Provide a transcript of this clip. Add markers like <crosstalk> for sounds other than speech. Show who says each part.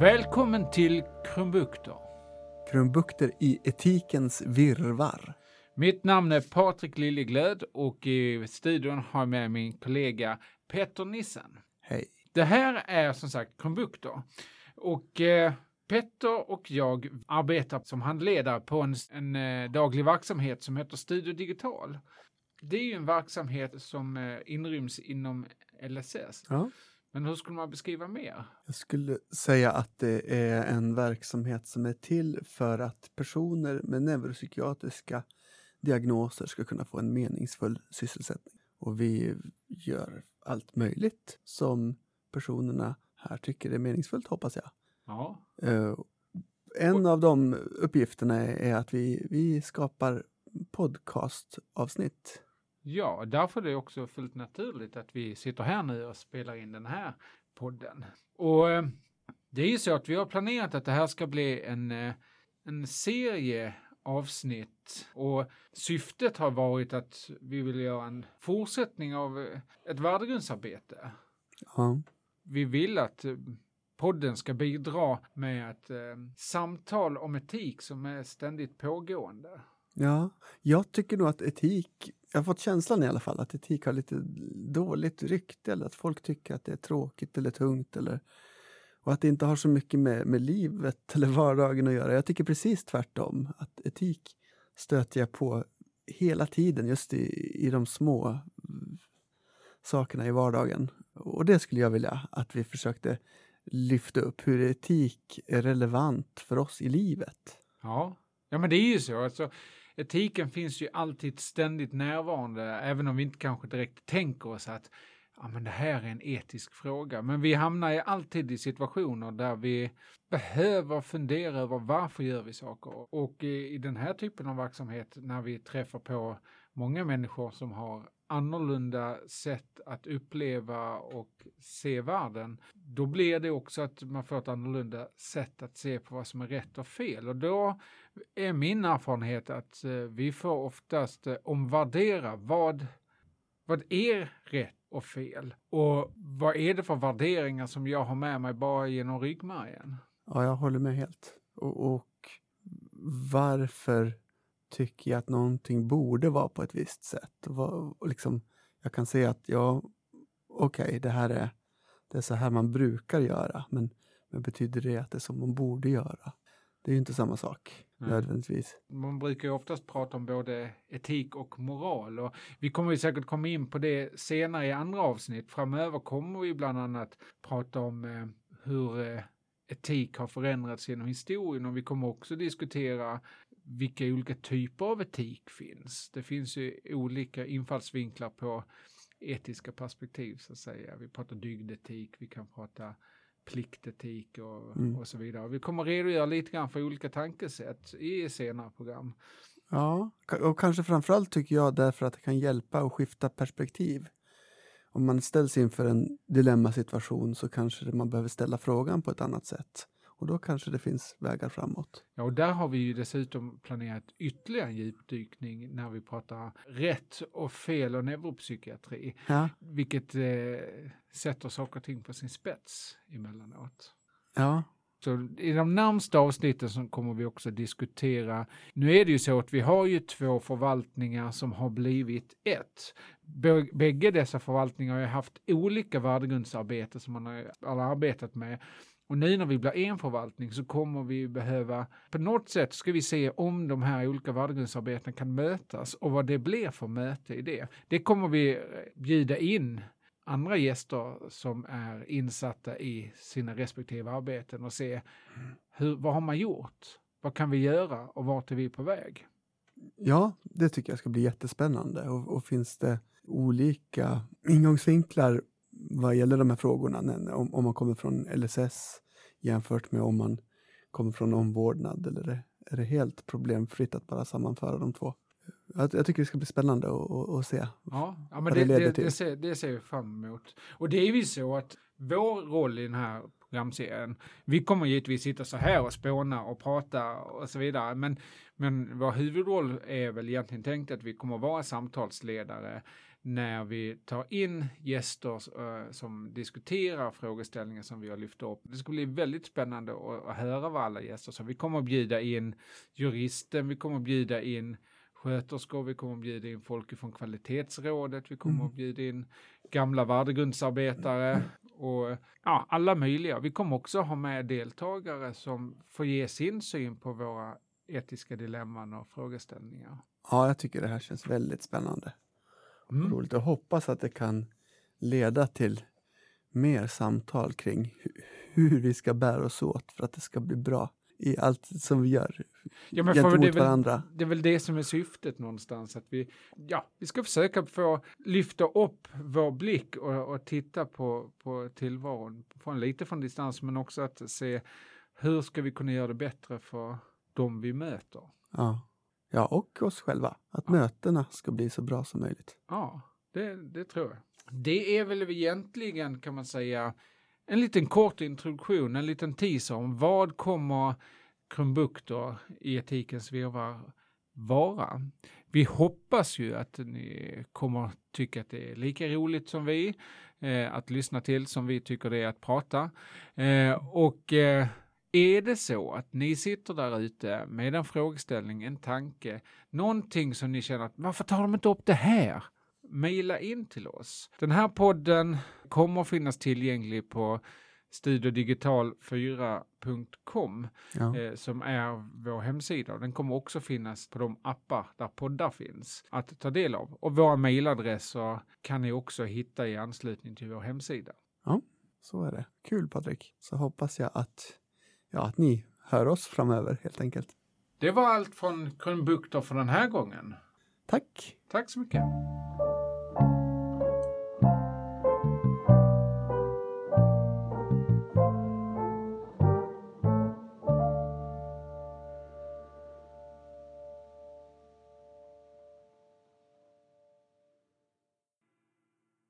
Speaker 1: Välkommen till Krumbukter.
Speaker 2: Krumbukter i etikens virrvarr.
Speaker 1: Mitt namn är Patrik Liljeglöd och i studion har jag med min kollega Petter Nissen.
Speaker 2: Hej.
Speaker 1: Det här är som sagt Krumbukter. Och eh, Petter och jag arbetar som handledare på en, en eh, daglig verksamhet som heter Studio Digital. Det är ju en verksamhet som eh, inryms inom LSS.
Speaker 2: Ja.
Speaker 1: Men hur skulle man beskriva mer?
Speaker 2: Jag skulle säga att det är en verksamhet som är till för att personer med neuropsykiatriska diagnoser ska kunna få en meningsfull sysselsättning. Och vi gör allt möjligt som personerna här tycker är meningsfullt, hoppas jag.
Speaker 1: Ja,
Speaker 2: Eh, En av de uppgifterna är att vi, vi skapar podcastavsnitt.
Speaker 1: Ja, därför är det också fullt naturligt att vi sitter här nu och spelar in den här podden. Och eh, det är ju så att vi har planerat att det här ska bli en, eh, en serie avsnitt och syftet har varit att vi vill göra en fortsättning av ett värdegrundsarbete.
Speaker 2: Ja.
Speaker 1: Vi vill att podden ska bidra med ett eh, samtal om etik som är ständigt pågående.
Speaker 2: Ja, jag tycker nog att etik, jag har fått känslan i alla fall att etik har lite dåligt rykte eller att folk tycker att det är tråkigt eller tungt eller och att det inte har så mycket med, med livet <laughs> eller vardagen att göra. Jag tycker precis tvärtom, att etik stöter jag på hela tiden just i, i de små mm, sakerna i vardagen. Och det skulle jag vilja att vi försökte lyfta upp, hur etik är relevant för oss i livet.
Speaker 1: Ja, ja men det är ju så. Alltså, etiken finns ju alltid ständigt närvarande, även om vi inte kanske direkt tänker oss att ja, men det här är en etisk fråga. Men vi hamnar ju alltid i situationer där vi behöver fundera över varför gör vi saker. Och i, i den här typen av verksamhet, när vi träffar på många människor som har annorlunda sätt att uppleva och se världen, då blir det också att man får ett annorlunda sätt att se på vad som är rätt och fel. Och då är min erfarenhet att eh, vi får oftast eh, omvärdera vad, vad är rätt och fel? Och vad är det för värderingar som jag har med mig bara genom ryggmärgen?
Speaker 2: Ja, jag håller med helt. Och, och varför tycker jag att någonting borde vara på ett visst sätt? Och liksom, jag kan se att ja, okej, okay, det här är, det är så här man brukar göra, men, men betyder det att det är som man borde göra? Det är ju inte samma sak
Speaker 1: Mm.
Speaker 2: nödvändigtvis.
Speaker 1: Man brukar ju oftast prata om både etik och moral och vi kommer ju säkert komma in på det senare i andra avsnitt. Framöver kommer vi bland annat prata om eh, hur eh, etik har förändrats genom historien och vi kommer också diskutera vilka olika typer av etik finns. Det finns ju olika infallsvinklar på etiska perspektiv så att säga. Vi pratar dygdetik, vi kan prata pliktetik och,
Speaker 2: Mm.
Speaker 1: och så vidare. Vi kommer redogöra lite grann för olika tankesätt i senare program.
Speaker 2: Ja, och kanske framförallt tycker jag därför att det kan hjälpa att skifta perspektiv. Om man ställs inför en dilemmasituation så kanske man behöver ställa frågan på ett annat sätt. Och då kanske det finns vägar framåt.
Speaker 1: Ja, och där har vi ju dessutom planerat ytterligare en djupdykning när vi pratar rätt och fel och neuropsykiatri,
Speaker 2: Ja,
Speaker 1: vilket eh, sätter saker och ting på sin spets emellanåt.
Speaker 2: ja,
Speaker 1: så i de närmsta avsnitten så kommer vi också diskutera, nu är det ju så att vi har ju två förvaltningar som har blivit ett. Bägge dessa förvaltningar har ju haft olika värdegrundsarbete som man har har arbetat med. Och nu när vi blir en förvaltning så kommer vi behöva, på något sätt ska vi se om de här olika värdegrundsarbetena kan mötas och vad det blir för möte i det. Det kommer vi bjuda in andra gäster som är insatta i sina respektive arbeten och se hur, vad har man gjort? Vad kan vi göra och vart är vi på väg?
Speaker 2: ja, det tycker jag ska bli jättespännande. Och, och finns det olika ingångsvinklar vad gäller de här frågorna, om, om man kommer från LSS jämfört med om man kommer från omvårdnad, eller är det, är det helt problemfritt att bara sammanföra de två? Jag, jag tycker det ska bli spännande att, se.
Speaker 1: Ja, ja men
Speaker 2: Vad
Speaker 1: det,
Speaker 2: det leder
Speaker 1: det,
Speaker 2: till.
Speaker 1: det, ser, det ser vi fram emot. Och det är ju så att vår roll i den här programserien. Vi kommer givetvis sitta så här och spåna och prata och så vidare, men, men vår huvudroll är väl egentligen tänkt att vi kommer vara samtalsledare när vi tar in gäster uh, som diskuterar frågeställningar som vi har lyft upp. Det ska bli väldigt spännande att, att höra vad alla gäster så vi kommer att bjuda in juristen, vi kommer att bjuda in sköterskor, vi kommer att bjuda in folk från kvalitetsrådet, vi kommer mm. att bjuda in gamla värdegrundsarbetare och ja, alla möjliga. Vi kommer också ha med deltagare som får ge sin syn på våra etiska dilemman och frågeställningar.
Speaker 2: Ja, jag tycker det här känns väldigt spännande. Mm. Roligt och hoppas att det kan leda till mer samtal kring hur vi ska bära oss åt för att det ska bli bra i allt som vi gör
Speaker 1: ja, men gentemot det väl, varandra. Det är väl det som är syftet någonstans, att vi, ja, vi ska försöka få lyfta upp vår blick och, och titta på, på tillvaron från lite från distans, men också att se hur ska vi kunna göra det bättre för de vi möter.
Speaker 2: Ja, ja och oss själva, att ja. mötena ska bli så bra som möjligt.
Speaker 1: Ja, det, det tror jag. Det är väl egentligen, kan man säga, en liten kort introduktion, en liten teaser om vad kommer krumbukter i etikens virvar vara. Vi hoppas ju att ni kommer tycka att det är lika roligt som vi eh, att lyssna till som vi tycker det är att prata. Eh, och eh, är det så att ni sitter där ute med en frågeställning, en tanke, någonting som ni känner att varför tar de inte upp det här? Maila in till oss. Den här podden kommer finnas tillgänglig på studiodigital4.com ja. eh, som är vår hemsida. Den kommer också finnas på de appar där poddar finns att ta del av. Och våra mejladresser kan ni också hitta i anslutning till vår hemsida.
Speaker 2: Ja, så är det. Kul Patrik. Så hoppas jag att, ja, att ni hör oss framöver helt enkelt.
Speaker 1: Det var allt från Kronbukter för den här gången.
Speaker 2: Tack.
Speaker 1: Tack så mycket.